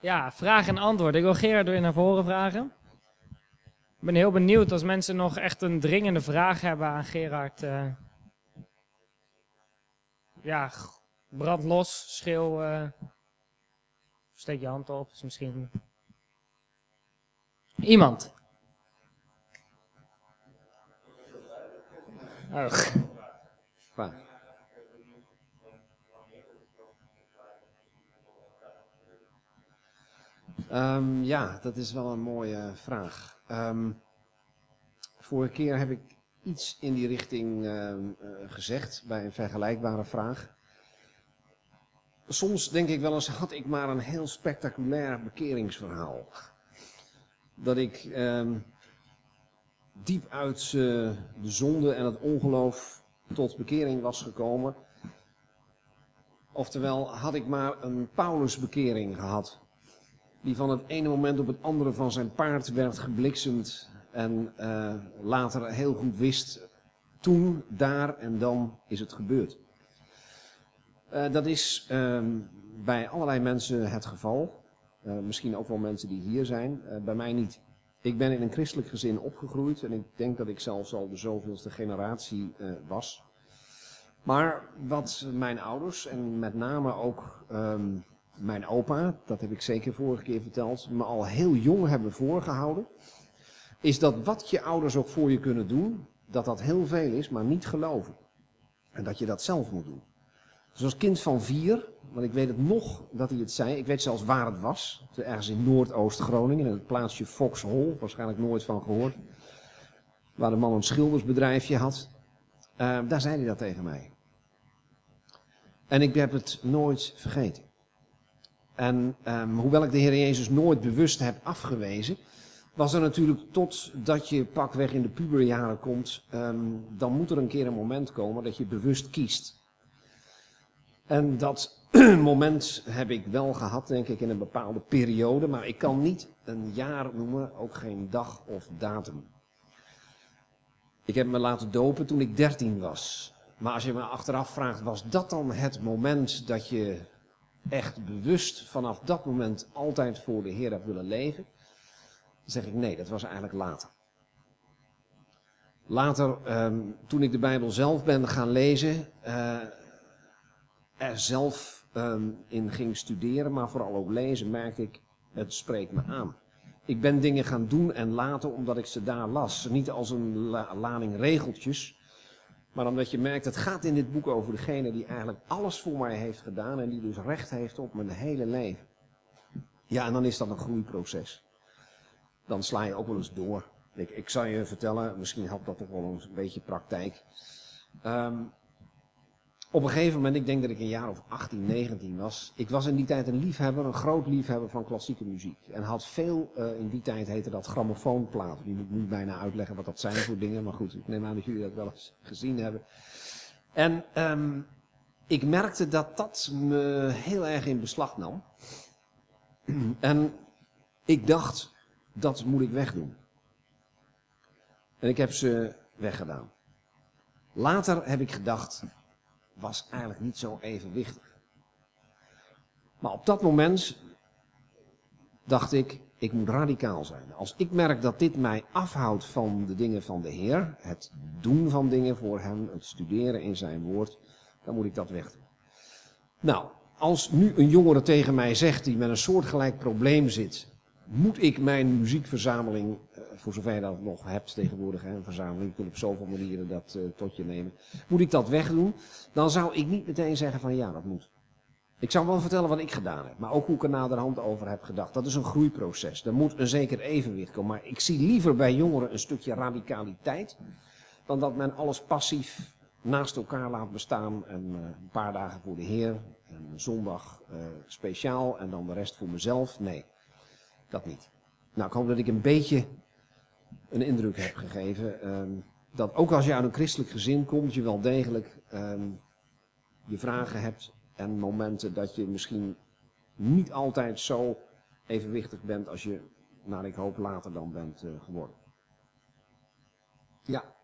Ja, vraag en antwoord. Ik wil Gerard weer naar voren vragen. Ik ben heel benieuwd als mensen nog echt een dringende vraag hebben aan Gerard. eh. ja, brand los, schreeuw. eh. steek je hand op, is misschien. Iemand. Vraag. Ehm, ja, dat is wel een mooie vraag. Ehm, vorige keer heb ik iets in die richting ehm, eh, gezegd bij een vergelijkbare vraag. Soms denk ik wel eens, had ik maar een heel spectaculair bekeringsverhaal. Dat ik diep uit de zonde en het ongeloof tot bekering was gekomen. Oftewel, had ik maar een Paulusbekering gehad. Die van het ene moment op het andere van zijn paard werd gebliksemd. En eh, later heel goed wist, toen, daar en dan is het gebeurd. Eh, dat is ehm, bij allerlei mensen het geval. Eh, misschien ook wel mensen die hier zijn. Bij mij niet. Ik ben in een christelijk gezin opgegroeid en ik denk dat ik zelfs al de zoveelste generatie was. Maar wat mijn ouders en met name ook ehm, mijn opa, dat heb ik zeker vorige keer verteld, me al heel jong hebben voorgehouden, is dat wat je ouders ook voor je kunnen doen, dat dat heel veel is, maar niet geloven. En dat je dat zelf moet doen. Dus als kind van vier, want ik weet het nog dat hij het zei, ik weet zelfs waar het was, ergens in Noordoost-Groningen, in het plaatsje Foxhol, waarschijnlijk nooit van gehoord, waar de man een schildersbedrijfje had. Eh, daar zei hij dat tegen mij. En ik heb het nooit vergeten. En ehm, hoewel ik de Heer Jezus nooit bewust heb afgewezen, was er natuurlijk totdat je pakweg in de puberjaren komt, ehm, dan moet er een keer een moment komen dat je bewust kiest. En dat moment heb ik wel gehad, denk ik, in een bepaalde periode, maar ik kan niet een jaar noemen, ook geen dag of datum. Ik heb me laten dopen toen ik 13 was. Maar als je me achteraf vraagt, was dat dan het moment dat je echt bewust vanaf dat moment altijd voor de Heer hebt willen leven? Zeg ik nee, dat was eigenlijk later. Later, ehm, toen ik de Bijbel zelf ben gaan lezen, eh, er zelf ehm, in ging studeren, maar vooral ook lezen, merkte ik, het spreekt me aan. Ik ben dingen gaan doen en laten omdat ik ze daar las. Niet als een la- lading regeltjes, maar omdat je merkt, het gaat in dit boek over degene die eigenlijk alles voor mij heeft gedaan en die dus recht heeft op mijn hele leven. Ja, en dan is dat een groeiproces. Dan sla je ook wel eens door. Ik, ik zal je vertellen, misschien helpt dat toch wel een beetje praktijk. Ehm, op een gegeven moment, ik denk dat ik een jaar of 18, 19 was. Ik was in die tijd een liefhebber, een groot liefhebber van klassieke muziek. En had veel, eh, in die tijd heette dat grammofoonplaten. Die moet ik nu bijna uitleggen wat dat zijn voor dingen. Maar goed, ik neem aan dat jullie dat wel eens gezien hebben. En ehm, ik merkte dat dat me heel erg in beslag nam. en ik dacht, dat moet ik wegdoen. En ik heb ze weggedaan. Later heb ik gedacht, was eigenlijk niet zo evenwichtig. Maar op dat moment dacht ik, ik moet radicaal zijn. Als ik merk dat dit mij afhoudt van de dingen van de Heer, het doen van dingen voor Hem, het studeren in Zijn woord, dan moet ik dat wegdoen. Nou, als nu een jongere tegen mij zegt die met een soortgelijk probleem zit, moet ik mijn muziekverzameling, eh, voor zover je dat nog hebt tegenwoordig, een verzameling, je kunt op zoveel manieren dat eh, tot je nemen, moet ik dat wegdoen, dan zou ik niet meteen zeggen van ja, dat moet. Ik zou wel vertellen wat ik gedaan heb, maar ook hoe ik er naderhand over heb gedacht. Dat is een groeiproces. Er moet een zeker evenwicht komen. Maar ik zie liever bij jongeren een stukje radicaliteit, dan dat men alles passief naast elkaar laat bestaan en eh, een paar dagen voor de Heer, en een zondag speciaal en dan de rest voor mezelf. Nee, dat niet. Nou, ik hoop dat ik een beetje een indruk heb gegeven. ehm, dat ook als je uit een christelijk gezin komt, je wel degelijk ehm, je vragen hebt en momenten dat je misschien niet altijd zo evenwichtig bent als je, naar ik hoop, later dan bent eh, geworden. Ja.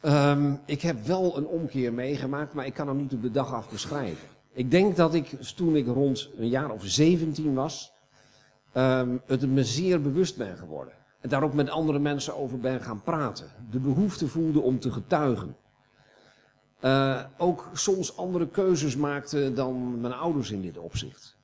Ehm, ik heb wel een omkeer meegemaakt, maar ik kan hem niet op de dag af beschrijven. Ik denk dat ik toen ik rond een jaar of 17 was, ehm, het me zeer bewust ben geworden. En daar ook met andere mensen over ben gaan praten. De behoefte voelde om te getuigen. Uh, ook soms andere keuzes maakte dan mijn ouders in dit opzicht.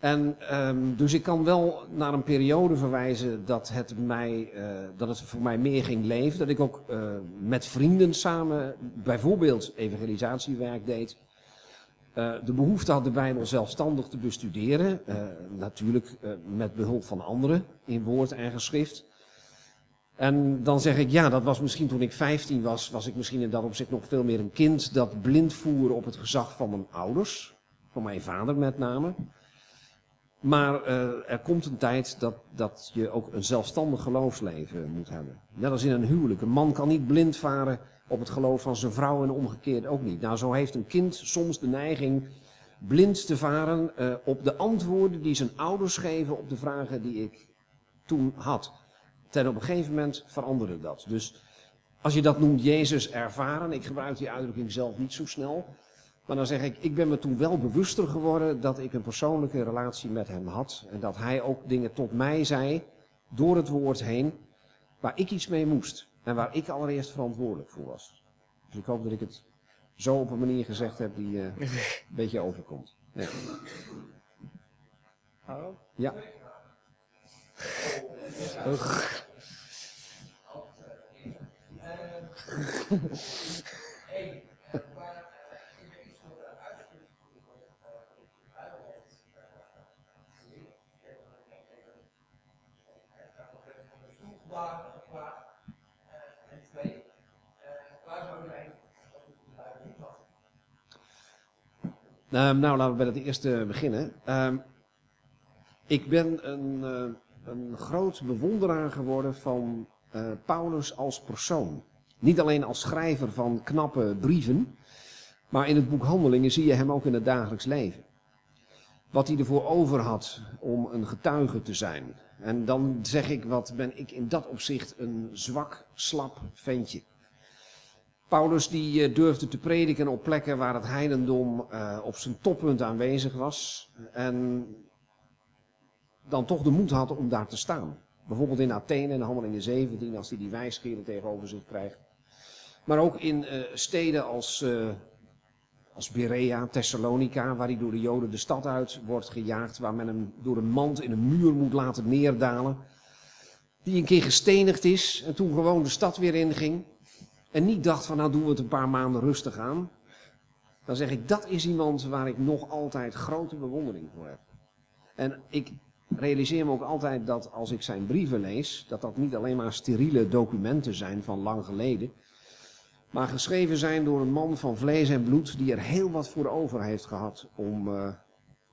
En um, dus ik kan wel naar een periode verwijzen dat het, mij, uh, dat het voor mij meer ging leven. Dat ik ook uh, met vrienden samen bijvoorbeeld evangelisatiewerk deed. Uh, de behoefte had de Bijbel zelfstandig te bestuderen. natuurlijk met behulp van anderen in woord en geschrift. En dan zeg ik, ja, dat was misschien toen ik 15 was, was ik misschien in dat opzicht nog veel meer een kind dat blind voer op het gezag van mijn ouders. Van mijn vader met name. Maar uh, er komt een tijd dat, dat je ook een zelfstandig geloofsleven moet hebben. Net als in een huwelijk. Een man kan niet blind varen op het geloof van zijn vrouw en omgekeerd ook niet. Nou, zo heeft een kind soms de neiging blind te varen uh, op de antwoorden die zijn ouders geven op de vragen die ik toen had. Ten op een gegeven moment veranderde dat. Dus als je dat noemt Jezus ervaren, ik gebruik die uitdrukking zelf niet zo snel. Maar dan zeg ik, ik ben me toen wel bewuster geworden dat ik een persoonlijke relatie met hem had. En dat hij ook dingen tot mij zei, door het woord heen, waar ik iets mee moest. En waar ik allereerst verantwoordelijk voor was. Dus ik hoop dat ik het zo op een manier gezegd heb die uh, een beetje overkomt. Ja. Ja. Um, nou, laten we bij het eerste beginnen. Um, ik ben een, uh, een groot bewonderaar geworden van uh, Paulus als persoon. Niet alleen als schrijver van knappe brieven, maar in het boek Handelingen zie je hem ook in het dagelijks leven. Wat hij ervoor over had om een getuige te zijn. En dan zeg ik, wat ben ik in dat opzicht een zwak, slap ventje. Paulus die uh, durfde te prediken op plekken waar het heidendom uh, op zijn toppunt aanwezig was. En dan toch de moed had om daar te staan. Bijvoorbeeld in Athene in Handelingen 17, als hij die wijsgeren tegenover zich krijgt. Maar ook in uh, steden als, als Berea, Thessalonica, waar hij door de Joden de stad uit wordt gejaagd. Waar men hem door een mand in een muur moet laten neerdalen. Die een keer gestenigd is en toen gewoon de stad weer inging. En niet dacht van nou doen we het een paar maanden rustig aan. Dan zeg ik dat is iemand waar ik nog altijd grote bewondering voor heb. En ik realiseer me ook altijd dat als ik zijn brieven lees, dat dat niet alleen maar steriele documenten zijn van lang geleden. Maar geschreven zijn door een man van vlees en bloed die er heel wat voor over heeft gehad om, uh,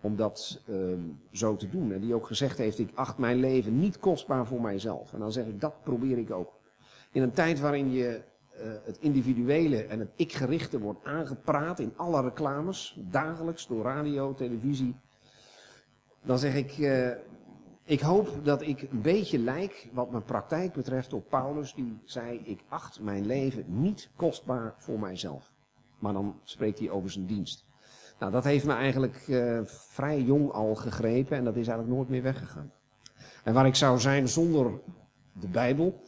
om dat uh, zo te doen. En die ook gezegd heeft, ik acht mijn leven niet kostbaar voor mijzelf. En dan zeg ik, dat probeer ik ook. In een tijd waarin je uh, het individuele en het ik-gerichte wordt aangepraat in alle reclames, dagelijks door radio, televisie. Dan zeg ik, uh, ik hoop dat ik een beetje lijk, wat mijn praktijk betreft, op Paulus, die zei: Ik acht mijn leven niet kostbaar voor mijzelf. Maar dan spreekt hij over zijn dienst. Nou, dat heeft me eigenlijk uh, vrij jong al gegrepen en dat is eigenlijk nooit meer weggegaan. En waar ik zou zijn zonder de Bijbel,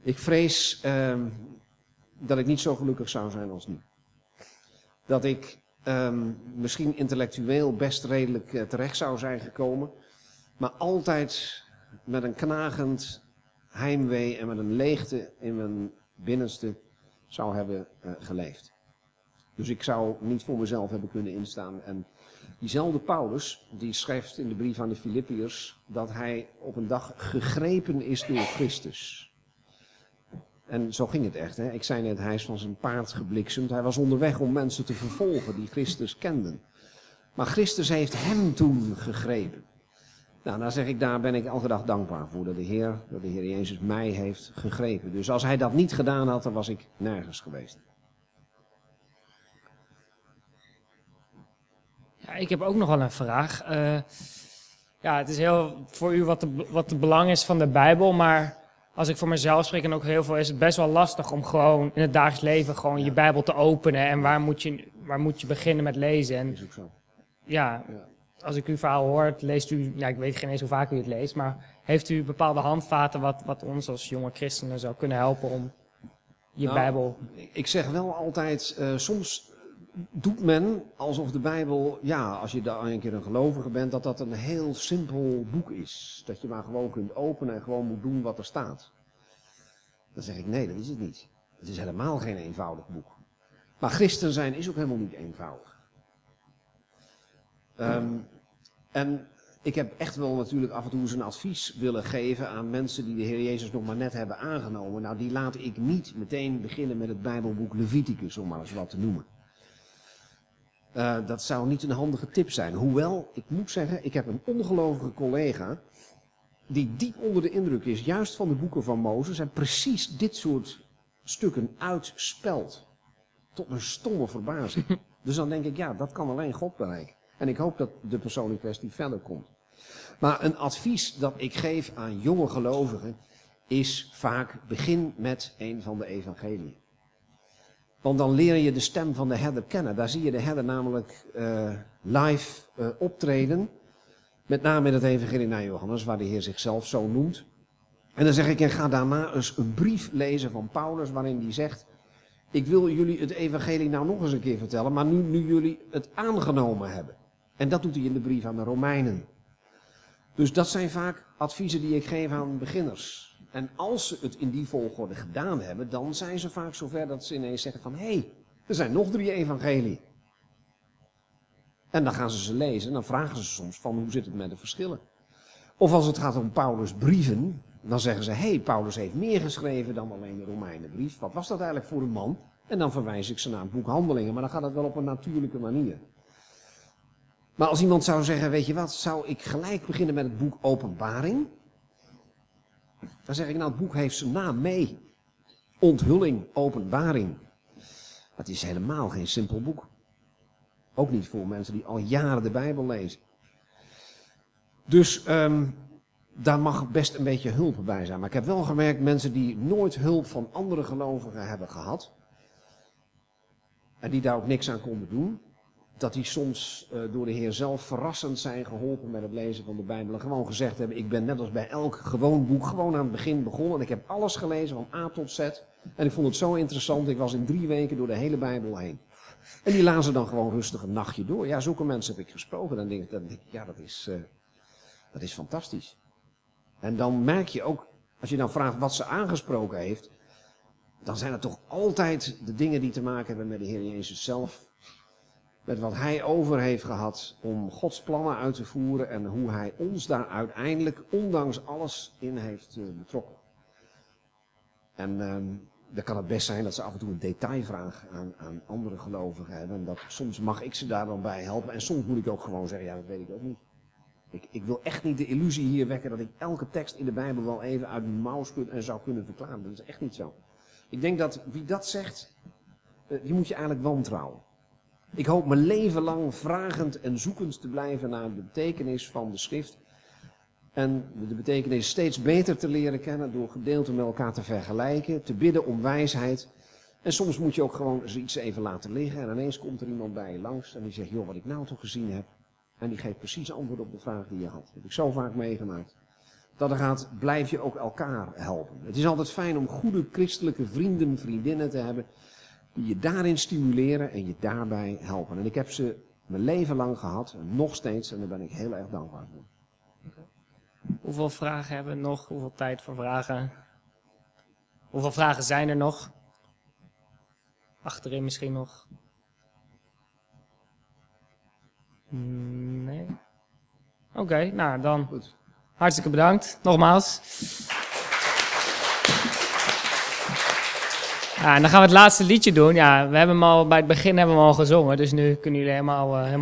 ik vrees uh, dat ik niet zo gelukkig zou zijn als nu. Dat ik um, misschien intellectueel best redelijk uh, terecht zou zijn gekomen, maar altijd met een knagend heimwee en met een leegte in mijn binnenste zou hebben uh, geleefd. Dus ik zou niet voor mezelf hebben kunnen instaan. En diezelfde Paulus, die schrijft in de brief aan de Filippiërs dat hij op een dag gegrepen is door Christus. En zo ging het echt. Hè? Ik zei net, hij is van zijn paard gebliksemd. Hij was onderweg om mensen te vervolgen die Christus kenden. Maar Christus heeft hem toen gegrepen. Nou, dan zeg ik, daar ben ik elke dag dankbaar voor. Dat de Heer, dat de Heer Jezus mij heeft gegrepen. Dus als hij dat niet gedaan had, dan was ik nergens geweest. Ja, ik heb ook nog wel een vraag. Uh, ja, het is heel voor u wat wat de belang is van de Bijbel, maar als ik voor mezelf spreek en ook heel veel, is het best wel lastig om gewoon in het dagelijks leven gewoon je Bijbel te openen. En waar moet je, waar moet je beginnen met lezen? En Is ook zo. ja, Ja. als ik uw verhaal hoor, leest u, ja, ik weet geen eens hoe vaak u het leest, maar heeft u bepaalde handvaten wat, wat ons als jonge christenen zou kunnen helpen om je Nou, Bijbel... Ik- Ik zeg wel altijd, eh, soms doet men alsof de Bijbel, ja, als je daar een keer een gelovige bent, dat dat een heel simpel boek is. Dat je maar gewoon kunt openen en gewoon moet doen wat er staat. Dan zeg ik, nee, dat is het niet. Het is helemaal geen eenvoudig boek. Maar christen zijn is ook helemaal niet eenvoudig. Ehm, en ik heb echt wel natuurlijk af en toe eens een advies willen geven aan mensen die de Heer Jezus nog maar net hebben aangenomen. Nou, die laat ik niet meteen beginnen met het Bijbelboek Leviticus, om maar eens wat te noemen. Eh, dat zou niet een handige tip zijn. Hoewel, ik moet zeggen, ik heb een ongelovige collega die diep onder de indruk is, juist van de boeken van Mozes, en precies dit soort stukken uitspelt. Tot een stomme verbazing. Dus dan denk ik, ja, dat kan alleen God bereiken. En ik hoop dat de persoon in kwestie verder komt. Maar een advies dat ik geef aan jonge gelovigen is vaak begin met een van de evangeliën. Want dan leer je de stem van de herder kennen. Daar zie je de herder namelijk eh, live eh, optreden. Met name in het evangelie naar Johannes, waar de Heer zichzelf zo noemt. En dan zeg ik, en ga daarna eens een brief lezen van Paulus, waarin hij zegt... Ik wil jullie het evangelie nou nog eens een keer vertellen, maar nu, nu jullie het aangenomen hebben. En dat doet hij in de brief aan de Romeinen. Dus dat zijn vaak adviezen die ik geef aan beginners. En als ze het in die volgorde gedaan hebben, dan zijn ze vaak zover dat ze ineens zeggen van... Hé, hey, er zijn nog drie evangelie. En dan gaan ze ze lezen en dan vragen ze soms van hoe zit het met de verschillen. Of als het gaat om Paulus' brieven, dan zeggen ze... Hé, hey, Paulus heeft meer geschreven dan alleen de Romeinenbrief. Wat was dat eigenlijk voor een man? En dan verwijs ik ze naar het boek Handelingen, maar dan gaat het wel op een natuurlijke manier. Maar als iemand zou zeggen, weet je wat, zou ik gelijk beginnen met het boek Openbaring? Dan zeg ik, nou het boek heeft zijn naam mee. Onthulling, openbaring. Het is helemaal geen simpel boek. Ook niet voor mensen die al jaren de Bijbel lezen. Dus ehm, daar mag best een beetje hulp bij zijn. Maar ik heb wel gemerkt, mensen die nooit hulp van andere gelovigen hebben gehad. En die daar ook niks aan konden doen dat die soms uh, door de Heer zelf verrassend zijn geholpen met het lezen van de Bijbel. En gewoon gezegd hebben, ik ben net als bij elk gewoon boek gewoon aan het begin begonnen. En ik heb alles gelezen van A tot Z. En ik vond het zo interessant, ik was in drie weken door de hele Bijbel heen. En die lazen dan gewoon rustig een nachtje door. Ja, zulke mensen heb ik gesproken. Dan denk ik, dan denk ik ja, dat is, uh, dat is fantastisch. En dan merk je ook, als je dan vraagt wat ze aangesproken heeft, dan zijn het toch altijd de dingen die te maken hebben met de Heer Jezus zelf met wat hij over heeft gehad om Gods plannen uit te voeren en hoe hij ons daar uiteindelijk, ondanks alles, in heeft uh, betrokken. En uh, dan kan het best zijn dat ze af en toe een detailvraag aan, aan andere gelovigen hebben. En dat, soms mag ik ze daar dan bij helpen en soms moet ik ook gewoon zeggen, ja dat weet ik ook niet. Ik, ik wil echt niet de illusie hier wekken dat ik elke tekst in de Bijbel wel even uit mijn mouw en zou kunnen verklaren. Dat is echt niet zo. Ik denk dat wie dat zegt, uh, die moet je eigenlijk wantrouwen. Ik hoop mijn leven lang vragend en zoekend te blijven naar de betekenis van de schrift. En de betekenis steeds beter te leren kennen door gedeelten met elkaar te vergelijken, te bidden om wijsheid. En soms moet je ook gewoon iets even laten liggen en ineens komt er iemand bij je langs en die zegt, joh, wat ik nou toch gezien heb. En die geeft precies antwoord op de vraag die je had. Dat heb ik zo vaak meegemaakt. Dat er gaat, blijf je ook elkaar helpen. Het is altijd fijn om goede christelijke vrienden, vriendinnen te hebben die je daarin stimuleren en je daarbij helpen. En ik heb ze mijn leven lang gehad, en nog steeds, en daar ben ik heel erg dankbaar voor. Hoeveel vragen hebben we nog? Hoeveel tijd voor vragen? Hoeveel vragen zijn er nog? Achterin misschien nog? Nee. Oké, okay, nou dan Goed. hartstikke bedankt. Nogmaals. Ja, en dan gaan we het laatste liedje doen. Ja, we hebben hem al bij het begin hebben we hem al gezongen, dus nu kunnen jullie helemaal, uh, helemaal